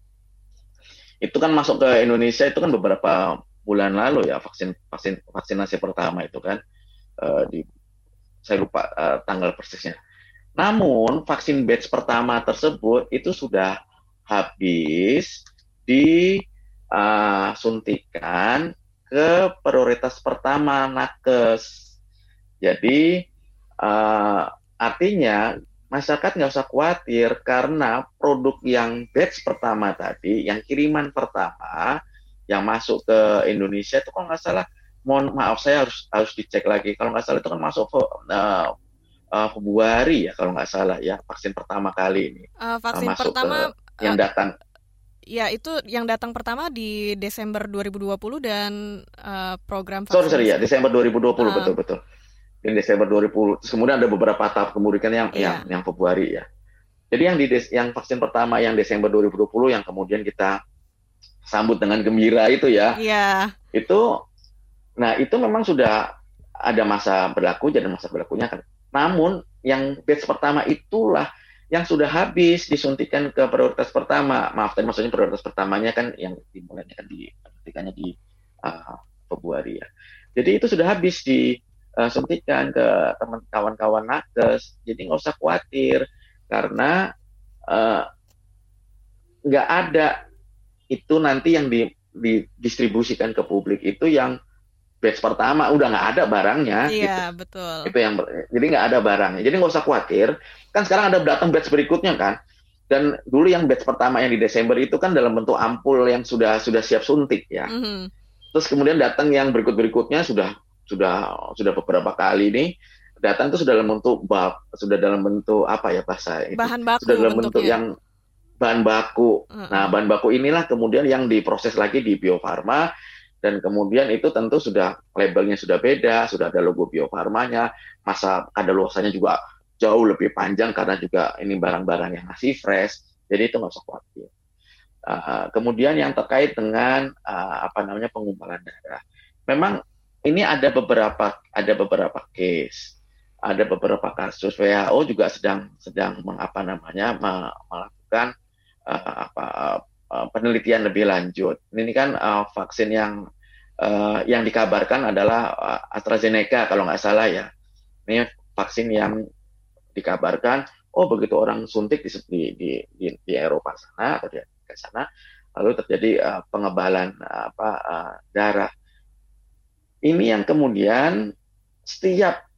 [SPEAKER 4] Itu kan masuk ke Indonesia itu kan beberapa bulan lalu ya vaksin vaksin vaksinasi pertama itu kan uh, di saya lupa uh, tanggal persisnya. Namun vaksin batch pertama tersebut itu sudah habis disuntikan uh, ke prioritas pertama nakes jadi uh, artinya masyarakat nggak usah khawatir karena produk yang batch pertama tadi, yang kiriman pertama yang masuk ke Indonesia itu kalau nggak salah, mohon maaf saya harus harus dicek lagi. Kalau nggak salah itu kan masuk uh, uh, Februari ya kalau nggak salah ya vaksin pertama kali ini.
[SPEAKER 3] Uh, vaksin uh, masuk pertama
[SPEAKER 4] ke, yang datang.
[SPEAKER 3] Ya, itu yang datang pertama di Desember 2020 dan uh, program
[SPEAKER 4] vaksinasi. Sorry, sorry ya, Desember 2020 uh, betul betul di Desember 2000. Terus kemudian ada beberapa tahap kemudian yang yeah. yang yang Februari ya. Jadi yang di des, yang vaksin pertama yang Desember 2020 yang kemudian kita sambut dengan gembira itu ya.
[SPEAKER 3] Iya. Yeah.
[SPEAKER 4] Itu nah itu memang sudah ada masa berlaku jadi masa berlakunya kan. Namun yang batch pertama itulah yang sudah habis disuntikan ke prioritas pertama. Maaf tadi maksudnya prioritas pertamanya kan yang dimulainya kan di di uh, Februari ya. Jadi itu sudah habis di uh, suntikan ke teman kawan-kawan nakes. Jadi nggak usah khawatir karena eh, nggak uh, ada itu nanti yang di, didistribusikan ke publik itu yang batch pertama udah nggak ada barangnya.
[SPEAKER 3] Iya
[SPEAKER 4] gitu.
[SPEAKER 3] betul.
[SPEAKER 4] Itu yang jadi nggak ada barangnya. Jadi nggak usah khawatir. Kan sekarang ada datang batch berikutnya kan. Dan dulu yang batch pertama yang di Desember itu kan dalam bentuk ampul yang sudah sudah siap suntik ya. Mm -hmm. Terus kemudian datang yang berikut berikutnya sudah sudah sudah beberapa kali ini datang itu sudah dalam bentuk bab sudah dalam bentuk apa ya bahasa
[SPEAKER 3] itu bahan baku
[SPEAKER 4] sudah dalam bentuk yang bahan baku. Uh -huh. Nah, bahan baku inilah kemudian yang diproses lagi di Bio Farma dan kemudian itu tentu sudah labelnya sudah beda, sudah ada logo Bio Farmanya, masa kadaluarsanya juga jauh lebih panjang karena juga ini barang-barang yang masih fresh. Jadi itu nggak usah khawatir. Uh, kemudian yang terkait dengan uh, apa namanya pengumpulan darah, memang ini ada beberapa ada beberapa case, ada beberapa kasus WHO juga sedang sedang mengapa namanya melakukan uh, apa uh, penelitian lebih lanjut. Ini kan uh, vaksin yang uh, yang dikabarkan adalah AstraZeneca kalau nggak salah ya. Ini vaksin yang dikabarkan oh begitu orang suntik di di di, di Eropa sana atau di ke sana lalu terjadi uh, pengebalan uh, apa uh, darah ini yang kemudian setiap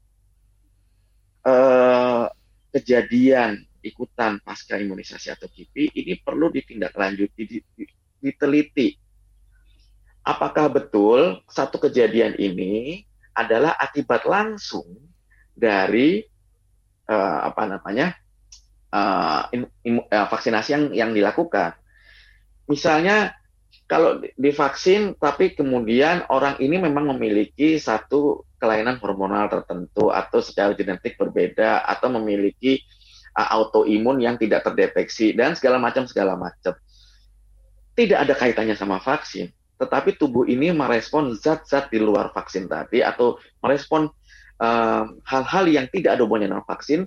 [SPEAKER 4] uh, kejadian ikutan pasca imunisasi atau KIPI ini perlu ditindaklanjuti, diteliti. Apakah betul satu kejadian ini adalah akibat langsung dari uh, apa namanya uh, in, uh, vaksinasi yang yang dilakukan? Misalnya kalau divaksin tapi kemudian orang ini memang memiliki satu kelainan hormonal tertentu atau secara genetik berbeda atau memiliki autoimun yang tidak terdeteksi dan segala macam segala macam. Tidak ada kaitannya sama vaksin, tetapi tubuh ini merespon zat-zat di luar vaksin tadi atau merespon uh, hal-hal uh, yang tidak ada hubungannya dengan vaksin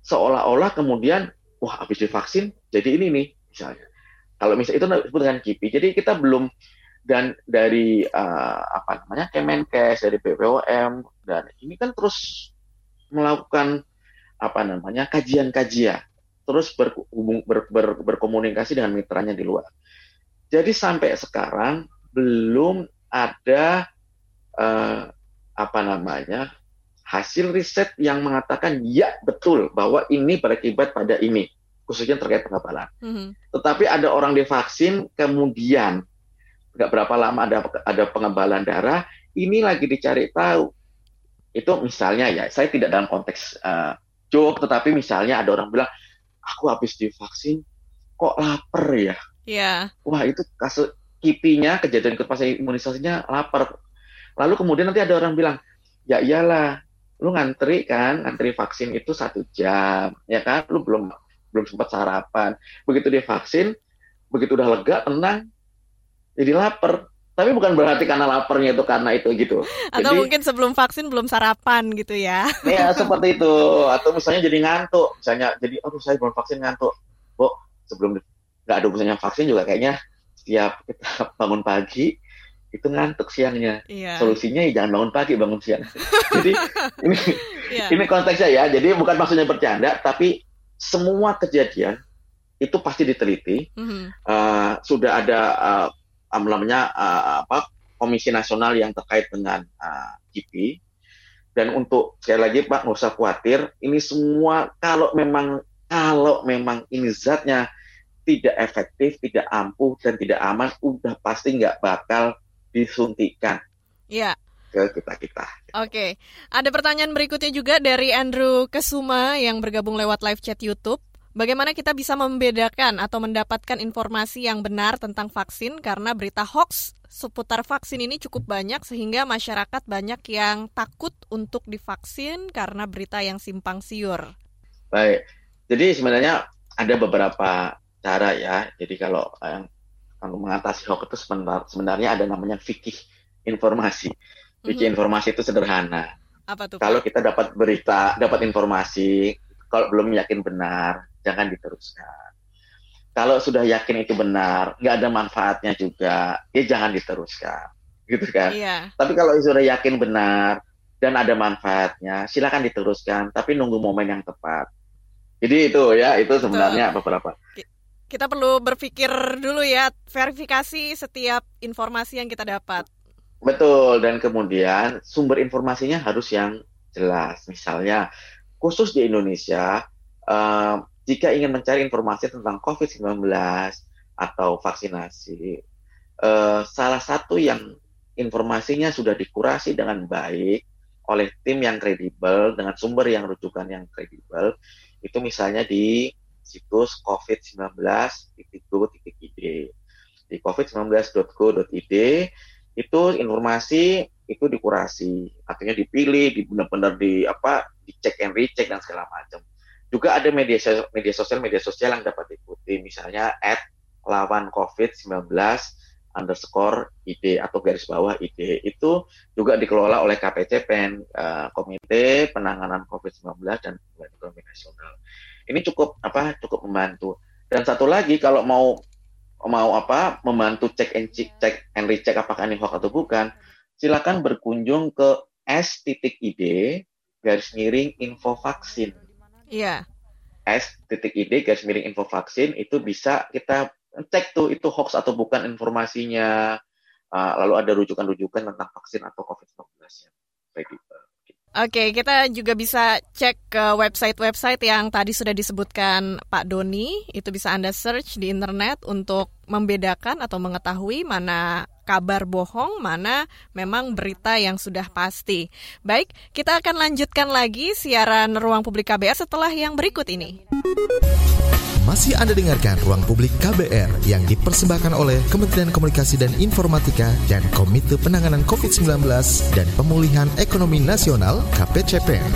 [SPEAKER 4] seolah-olah kemudian wah habis divaksin jadi ini nih misalnya kalau misalnya itu disebut dengan KIPI. Jadi kita belum dan dari uh, apa namanya Kemenkes, dari BPOM dan ini kan terus melakukan apa namanya kajian-kajian, terus berhubung, ber, ber, berkomunikasi dengan mitranya di luar. Jadi sampai sekarang belum ada uh, apa namanya hasil riset yang mengatakan ya betul bahwa ini berakibat pada ini khususnya terkait pengebalan. Mm-hmm. Tetapi ada orang divaksin kemudian nggak berapa lama ada ada pengebalan darah, ini lagi dicari tahu. Itu misalnya ya, saya tidak dalam konteks uh, joke, tetapi misalnya ada orang bilang aku habis divaksin kok lapar ya.
[SPEAKER 3] Iya.
[SPEAKER 4] Wah itu kasus kipinya kejadian fase imunisasinya lapar. Lalu kemudian nanti ada orang bilang, ya iyalah, lu ngantri kan, ngantri vaksin itu satu jam, ya kan, lu belum belum sempat sarapan. Begitu dia vaksin, begitu udah lega, tenang, jadi lapar. Tapi bukan berarti karena laparnya itu karena itu gitu.
[SPEAKER 3] Atau
[SPEAKER 4] jadi,
[SPEAKER 3] mungkin sebelum vaksin belum sarapan gitu ya.
[SPEAKER 4] Ya seperti itu. Atau misalnya jadi ngantuk. Misalnya jadi, aduh saya belum vaksin ngantuk. Bu, sebelum nggak ada urusannya vaksin juga kayaknya setiap kita bangun pagi itu ngantuk siangnya.
[SPEAKER 3] Iya.
[SPEAKER 4] Solusinya ya jangan bangun pagi, bangun siang. jadi ini
[SPEAKER 3] Iya.
[SPEAKER 4] ini konteksnya ya. Jadi bukan maksudnya bercanda, tapi semua kejadian itu pasti diteliti.
[SPEAKER 3] Mhm.
[SPEAKER 4] Uh, sudah ada uh, um, namanya uh, apa komisi nasional yang terkait dengan uh, GP. Dan untuk sekali lagi Pak nggak usah khawatir, ini semua kalau memang kalau memang ini zatnya tidak efektif, tidak ampuh dan tidak aman, udah pasti nggak bakal disuntikan
[SPEAKER 3] Iya.
[SPEAKER 4] ke kita kita.
[SPEAKER 3] Oke, ada pertanyaan berikutnya juga dari Andrew Kesuma yang bergabung lewat live chat YouTube. Bagaimana kita bisa membedakan atau mendapatkan informasi yang benar tentang vaksin karena berita hoax seputar vaksin ini cukup banyak sehingga masyarakat banyak yang takut untuk divaksin karena berita yang simpang siur.
[SPEAKER 4] Baik, jadi sebenarnya ada beberapa cara ya. Jadi kalau yang kalau mengatasi hoax itu sebenarnya, sebenarnya ada namanya fikih informasi. Fikih
[SPEAKER 3] Mhm.
[SPEAKER 4] informasi itu sederhana.
[SPEAKER 3] Apa tuh?
[SPEAKER 4] Kalau kita dapat berita, dapat informasi, kalau belum yakin benar, jangan diteruskan. Kalau sudah yakin itu benar, nggak ada manfaatnya juga, ya jangan diteruskan, gitu kan?
[SPEAKER 3] Iya.
[SPEAKER 4] Tapi kalau sudah yakin benar dan ada manfaatnya, silakan diteruskan, tapi nunggu momen yang tepat. Jadi itu ya, itu sebenarnya beberapa.
[SPEAKER 3] Kita perlu berpikir dulu ya, verifikasi setiap informasi yang kita dapat.
[SPEAKER 4] Betul, dan kemudian sumber informasinya harus yang jelas. Misalnya, khusus di Indonesia, eh, jika ingin mencari informasi tentang COVID-19 atau vaksinasi, eh, salah satu yang informasinya sudah dikurasi dengan baik oleh tim yang kredibel, dengan sumber yang rujukan yang kredibel, itu misalnya di situs covid19.go.id. Di covid19.go.id itu informasi itu dikurasi, artinya dipilih, di benar-benar di apa, dicek and recheck dan segala macam. Juga ada media sosial, media sosial media sosial yang dapat diikuti, misalnya at lawan COVID-19 underscore id atau garis bawah id itu juga dikelola oleh KPCPEN, eh, Komite Penanganan COVID-19 dan Pemulihan Ekonomi Nasional. Ini cukup apa? Cukup membantu. Dan satu lagi kalau mau mau apa membantu cek and check, cek and recheck apakah ini hoax atau bukan, silakan berkunjung ke s.id garis miring info vaksin.
[SPEAKER 3] Iya.
[SPEAKER 4] S.id garis miring info vaksin itu bisa kita cek tuh itu hoax atau bukan informasinya. Uh, lalu ada rujukan-rujukan tentang vaksin atau COVID-19 yang kredibel.
[SPEAKER 3] Oke, kita juga bisa cek ke website-website yang tadi sudah disebutkan Pak Doni. Itu bisa Anda search di internet untuk membedakan atau mengetahui mana kabar bohong, mana memang berita yang sudah pasti. Baik, kita akan lanjutkan lagi siaran Ruang Publik KBR setelah yang berikut ini.
[SPEAKER 2] Masih Anda dengarkan Ruang Publik KBR yang dipersembahkan oleh Kementerian Komunikasi dan Informatika dan Komite Penanganan COVID-19 dan Pemulihan Ekonomi Nasional KPCPEN.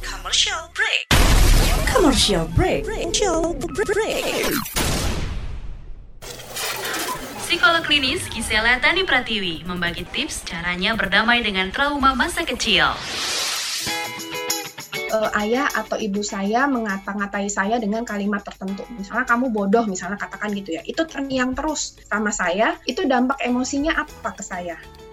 [SPEAKER 7] Commercial break. Commercial break. Commercial break.
[SPEAKER 8] Psikolog klinis Gisela Tani Pratiwi membagi tips caranya berdamai dengan trauma masa kecil.
[SPEAKER 9] uh, ayah atau ibu saya mengata-ngatai saya dengan kalimat tertentu. Misalnya kamu bodoh, misalnya katakan gitu ya. Itu terngiang terus sama saya, itu dampak emosinya apa ke saya?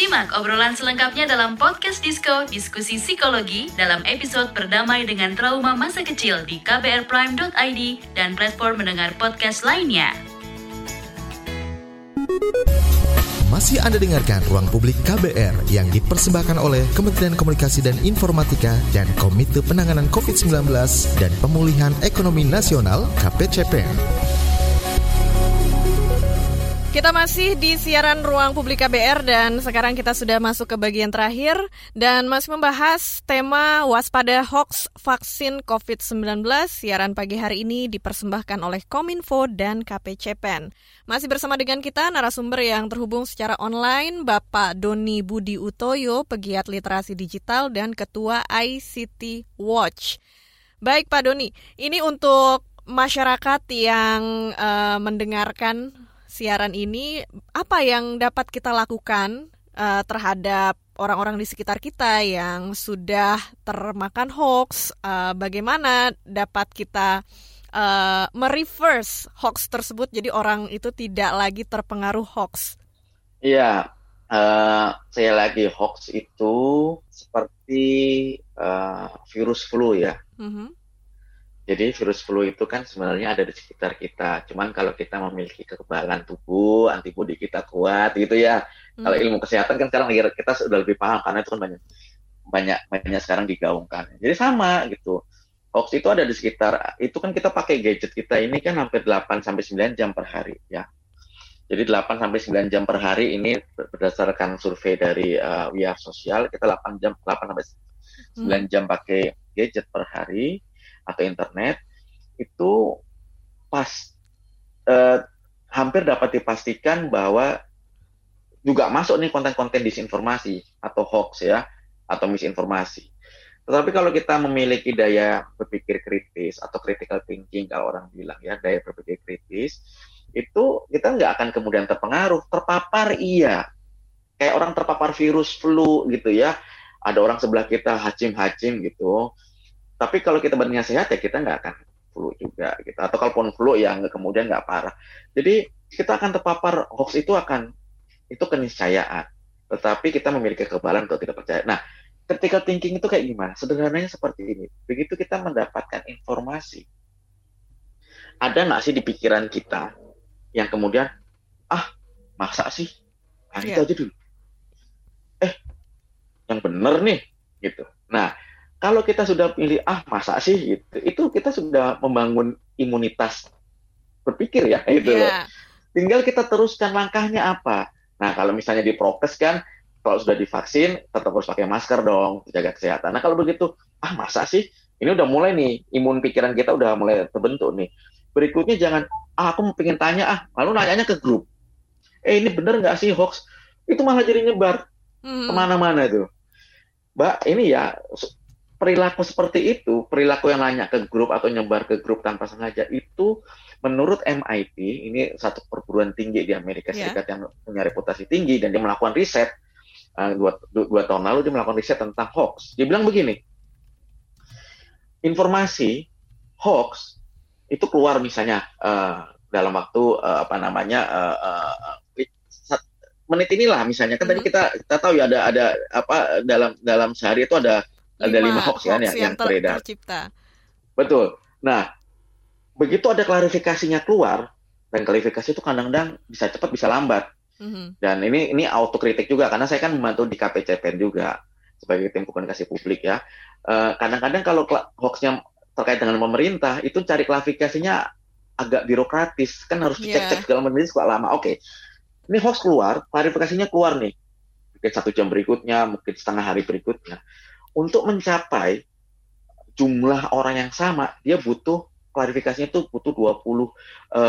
[SPEAKER 8] Simak obrolan selengkapnya dalam podcast Disko Diskusi Psikologi dalam episode Berdamai dengan Trauma Masa Kecil di kbrprime.id dan platform mendengar podcast lainnya.
[SPEAKER 2] Masih Anda dengarkan Ruang Publik KBR yang dipersembahkan oleh Kementerian Komunikasi dan Informatika dan Komite Penanganan COVID-19 dan Pemulihan Ekonomi Nasional KPCPN.
[SPEAKER 3] Kita masih di siaran Ruang Publik KBR dan sekarang kita sudah masuk ke bagian terakhir dan masih membahas tema waspada hoax vaksin COVID-19. Siaran pagi hari ini dipersembahkan oleh Kominfo dan KPCPEN. Masih bersama dengan kita narasumber yang terhubung secara online Bapak Doni Budi Utoyo, pegiat literasi digital dan Ketua ICT Watch. Baik Pak Doni, ini untuk masyarakat yang uh, mendengarkan siaran ini, apa yang dapat kita lakukan uh, terhadap orang-orang di sekitar kita yang sudah termakan hoax? Uh, bagaimana dapat kita uh, mereverse hoax tersebut jadi orang itu tidak lagi terpengaruh hoax.
[SPEAKER 4] Iya, uh, saya lagi hoax itu seperti uh, virus flu ya. Mm-hmm. Jadi virus flu itu kan sebenarnya ada di sekitar kita. Cuman kalau kita memiliki kekebalan tubuh, antibodi kita kuat gitu ya. Mm-hmm. Kalau ilmu kesehatan kan sekarang kita sudah lebih paham karena itu kan banyak banyak banyak sekarang digaungkan. Jadi sama gitu hoax itu ada di sekitar itu kan kita pakai gadget kita ini kan hampir 8 sampai 9 jam per hari ya. Jadi 8 sampai 9 jam per hari ini berdasarkan survei dari uh, Social kita 8 jam 8 sampai 9 hmm. jam pakai gadget per hari atau internet itu pas uh, hampir dapat dipastikan bahwa juga masuk nih konten-konten disinformasi atau hoax ya atau misinformasi. Tetapi kalau kita memiliki daya berpikir kritis atau critical thinking kalau orang bilang ya daya berpikir kritis itu kita nggak akan kemudian terpengaruh. Terpapar iya. Kayak orang terpapar virus flu gitu ya. Ada orang sebelah kita hacim-hacim gitu tapi kalau kita berniat sehat ya kita nggak akan flu juga gitu atau kalaupun flu ya kemudian nggak parah jadi kita akan terpapar hoax itu akan itu keniscayaan tetapi kita memiliki kekebalan untuk tidak percaya nah Ketika thinking itu kayak gimana? Sederhananya seperti ini. Begitu kita mendapatkan informasi, ada nggak sih di pikiran kita yang kemudian, ah, masa sih? Nah, yeah. itu aja dulu. Eh, yang bener nih, gitu. Nah, kalau kita sudah pilih, ah, masa sih? Gitu, itu kita sudah membangun imunitas berpikir ya, itu. Yeah. Tinggal kita teruskan langkahnya apa. Nah, kalau misalnya di prokes kan, kalau sudah divaksin tetap harus pakai masker dong, jaga kesehatan. Nah kalau begitu, ah masa sih? Ini udah mulai nih, imun pikiran kita udah mulai terbentuk nih. Berikutnya jangan, ah aku pengen tanya ah, lalu nanyanya ke grup. Eh ini bener nggak sih hoax? Itu malah jadi nyebar hmm. ke mana-mana itu. Mbak, ini ya perilaku seperti itu, perilaku yang nanya ke grup atau nyebar ke grup tanpa sengaja itu menurut MIT, ini satu perguruan tinggi di Amerika iya. Serikat yeah. yang punya reputasi tinggi dan dia melakukan riset, uh, dua, dua tahun lalu dia melakukan riset tentang hoax. Dia bilang begini, informasi hoax itu keluar misalnya uh, dalam waktu uh, apa namanya uh, uh, menit inilah misalnya kan hmm. tadi kita kita tahu ya ada ada apa dalam dalam sehari itu ada ada lima hoax, ya, yang, yang beredar. Tercipta. Betul. Nah, begitu ada klarifikasinya keluar dan klarifikasi itu kadang-kadang bisa cepat bisa lambat. Mm-hmm. Dan ini ini autokritik juga karena saya kan membantu di KPCPN juga sebagai tim komunikasi publik ya. kadang kadang-kadang kalau hoaxnya terkait dengan pemerintah itu cari klarifikasinya agak birokratis kan harus iya. cek-cek segala macam lama. Oke, okay. ini hoax keluar, klarifikasinya keluar nih. Mungkin satu jam berikutnya, mungkin setengah hari berikutnya. Untuk mencapai jumlah orang yang sama, dia butuh klarifikasinya itu butuh 20 uh,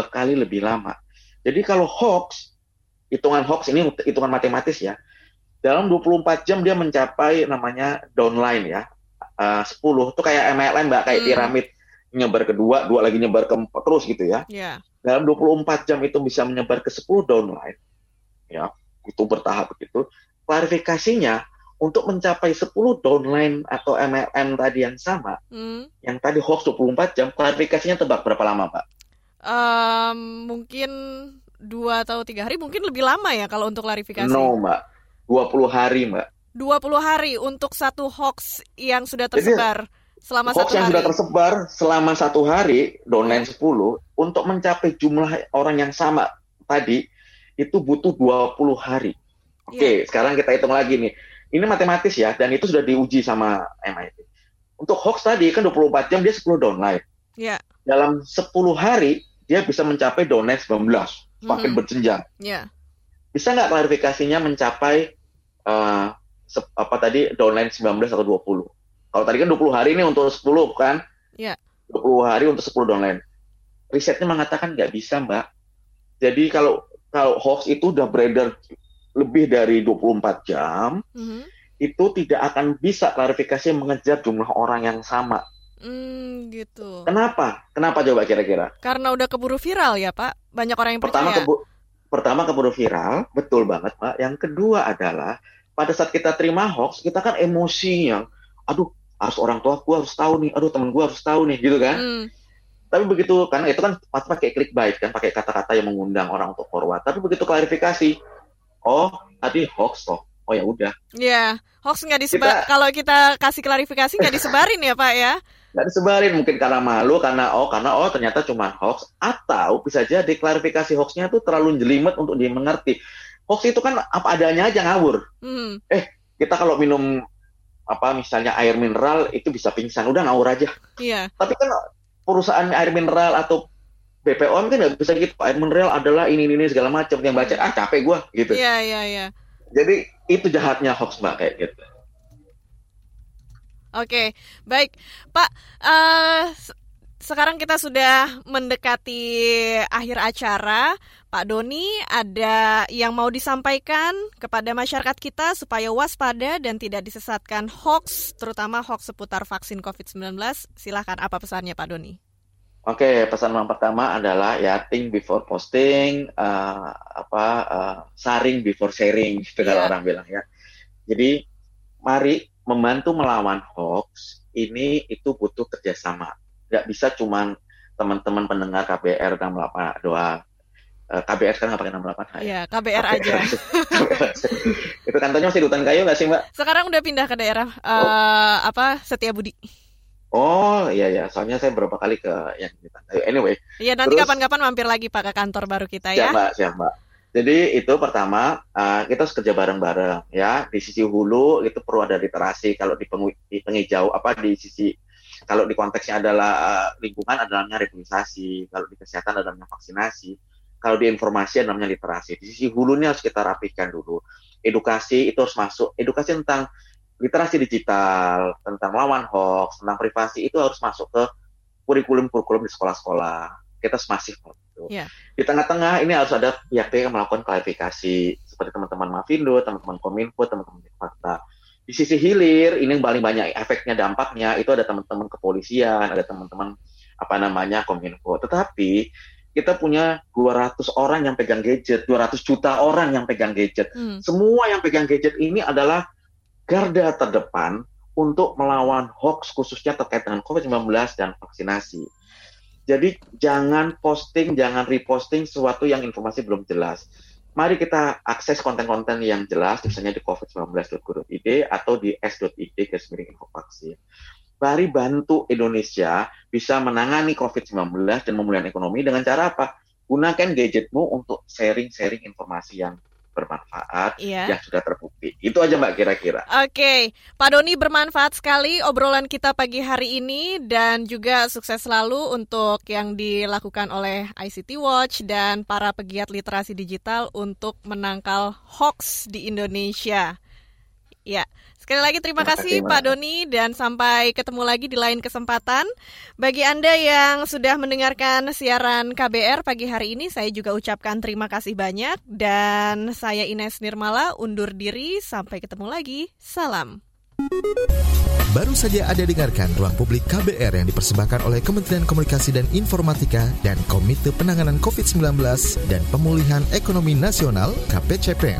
[SPEAKER 4] kali lebih lama. Jadi kalau hoax hitungan hoax ini hitungan matematis ya. Dalam 24 jam dia mencapai namanya downline ya. Uh, 10 itu kayak MLM Mbak, kayak hmm. piramid nyebar ke dua, dua lagi nyebar ke empat terus gitu ya. Yeah. Dalam 24 jam itu bisa menyebar ke 10 downline. Ya, itu bertahap begitu. Klarifikasinya untuk mencapai 10 downline atau MLM tadi yang sama, hmm. yang tadi hoax 24 jam, klarifikasinya tebak berapa lama, Pak?
[SPEAKER 3] Um, mungkin dua atau tiga hari mungkin lebih lama ya kalau untuk klarifikasi.
[SPEAKER 4] No mbak, 20 hari, Mbak.
[SPEAKER 3] 20 hari untuk satu hoax yang sudah tersebar Jadi, selama
[SPEAKER 4] hoax
[SPEAKER 3] satu
[SPEAKER 4] yang
[SPEAKER 3] hari.
[SPEAKER 4] sudah tersebar selama satu hari, downline 10, untuk mencapai jumlah orang yang sama tadi, itu butuh 20 hari. Oke, okay, ya. sekarang kita hitung lagi nih. Ini matematis ya, dan itu sudah diuji sama MIT. Untuk hoax tadi kan 24 jam dia 10 downline.
[SPEAKER 3] Ya.
[SPEAKER 4] Dalam 10 hari dia bisa mencapai downline 19, semakin hmm. berjenjang.
[SPEAKER 3] Ya.
[SPEAKER 4] Bisa nggak klarifikasinya mencapai uh, apa tadi downline 19 atau 20? Kalau tadi kan 20 hari ini untuk 10 kan?
[SPEAKER 3] Ya.
[SPEAKER 4] 20 hari untuk 10 downline. Risetnya mengatakan nggak bisa, Mbak. Jadi kalau kalau hoax itu udah beredar lebih dari 24 jam, mm -hmm. itu tidak akan bisa klarifikasi mengejar jumlah orang yang sama.
[SPEAKER 3] Hmm, gitu.
[SPEAKER 4] Kenapa? Kenapa coba kira-kira?
[SPEAKER 3] Karena udah keburu viral ya, Pak. Banyak orang yang
[SPEAKER 4] pertama
[SPEAKER 3] percaya.
[SPEAKER 4] Kebu pertama keburu viral, betul banget, Pak. Yang kedua adalah pada saat kita terima hoax, kita kan emosi yang, aduh, harus orang tua gua harus tahu nih, aduh temen gua harus tahu nih, gitu kan? Hmm. Tapi begitu, karena itu kan pakai clickbait kan, pakai kata-kata yang mengundang orang untuk forward. Tapi begitu klarifikasi, oh tadi hoax toh, oh ya udah.
[SPEAKER 3] Iya, hoax nggak disebar. Kita... Kalau kita kasih klarifikasi nggak disebarin ya Pak ya?
[SPEAKER 4] Nggak disebarin, mungkin karena malu, karena oh karena oh ternyata cuma hoax, atau bisa jadi klarifikasi hoaxnya itu terlalu jelimet untuk dimengerti. Hoax itu kan apa adanya aja ngawur. Hmm. Eh kita kalau minum apa misalnya air mineral itu bisa pingsan, udah ngawur aja.
[SPEAKER 3] Iya.
[SPEAKER 4] Tapi kan perusahaan air mineral atau BPOM kan nggak bisa gitu air mineral adalah ini ini segala macam yang baca ah capek gue gitu.
[SPEAKER 3] Iya iya iya.
[SPEAKER 4] Jadi itu jahatnya hoax mbak kayak gitu.
[SPEAKER 3] Oke baik Pak. Uh, sekarang kita sudah mendekati akhir acara. Pak Doni, ada yang mau disampaikan kepada masyarakat kita supaya waspada dan tidak disesatkan hoax, terutama hoax seputar vaksin COVID-19. Silahkan apa pesannya Pak Doni?
[SPEAKER 4] Oke, pesan yang pertama adalah ya think before posting, uh, apa uh, saring before sharing, gitu yeah. kalau orang bilang ya. Jadi mari membantu melawan hoax ini itu butuh kerjasama. Nggak bisa cuman teman-teman pendengar KBR dan melakukan doa Eh, KBR sekarang nggak pakai nama delapan
[SPEAKER 3] Iya, KBR, aja.
[SPEAKER 4] itu kantornya masih di hutan kayu nggak sih mbak?
[SPEAKER 3] Sekarang udah pindah ke daerah uh, oh. apa Setia Budi.
[SPEAKER 4] Oh iya ya, soalnya saya beberapa kali ke yang di kayu. Anyway.
[SPEAKER 3] Iya nanti kapan-kapan mampir lagi pak ke kantor baru kita
[SPEAKER 4] ya.
[SPEAKER 3] Siap
[SPEAKER 4] mbak, siap mbak. Jadi itu pertama uh, kita harus kerja bareng-bareng ya di sisi hulu itu perlu ada literasi kalau di, pengu- di pengejau apa di sisi kalau di konteksnya adalah uh, lingkungan adalahnya regulasi kalau di kesehatan adalahnya vaksinasi kalau di informasi namanya literasi. Di sisi hulunya harus kita rapikan dulu. Edukasi itu harus masuk. Edukasi tentang literasi digital, tentang lawan hoax, tentang privasi itu harus masuk ke kurikulum-kurikulum di sekolah-sekolah. Kita masih gitu. Yeah. Di tengah-tengah ini harus ada pihak-pihak yang melakukan klarifikasi seperti teman-teman Mavindo, teman-teman Kominfo, teman-teman Fakta. Di sisi hilir ini yang paling banyak efeknya dampaknya itu ada teman-teman kepolisian, ada teman-teman apa namanya Kominfo. Tetapi kita punya 200 orang yang pegang gadget, 200 juta orang yang pegang gadget. Hmm. Semua yang pegang gadget ini adalah garda terdepan untuk melawan hoax khususnya terkait dengan COVID-19 dan vaksinasi. Jadi jangan posting, jangan reposting sesuatu yang informasi belum jelas. Mari kita akses konten-konten yang jelas, misalnya di covid19.go.id atau di s.id garis miring info vaksin. Mari bantu Indonesia bisa menangani COVID-19 dan memulihkan ekonomi dengan cara apa? Gunakan gadgetmu untuk sharing-sharing informasi yang bermanfaat iya. yang sudah terbukti. Itu aja Mbak kira-kira.
[SPEAKER 3] Oke, okay. Pak Doni bermanfaat sekali obrolan kita pagi hari ini dan juga sukses selalu untuk yang dilakukan oleh ICT Watch dan para pegiat literasi digital untuk menangkal hoax di Indonesia. Ya, sekali lagi terima, terima kasih, kasih Pak Doni dan sampai ketemu lagi di lain kesempatan. Bagi Anda yang sudah mendengarkan siaran KBR pagi hari ini, saya juga ucapkan terima kasih banyak dan saya Ines Nirmala undur diri sampai ketemu lagi. Salam.
[SPEAKER 2] Baru saja Anda dengarkan ruang publik KBR yang dipersembahkan oleh Kementerian Komunikasi dan Informatika dan Komite Penanganan COVID-19 dan Pemulihan Ekonomi Nasional KPCPN.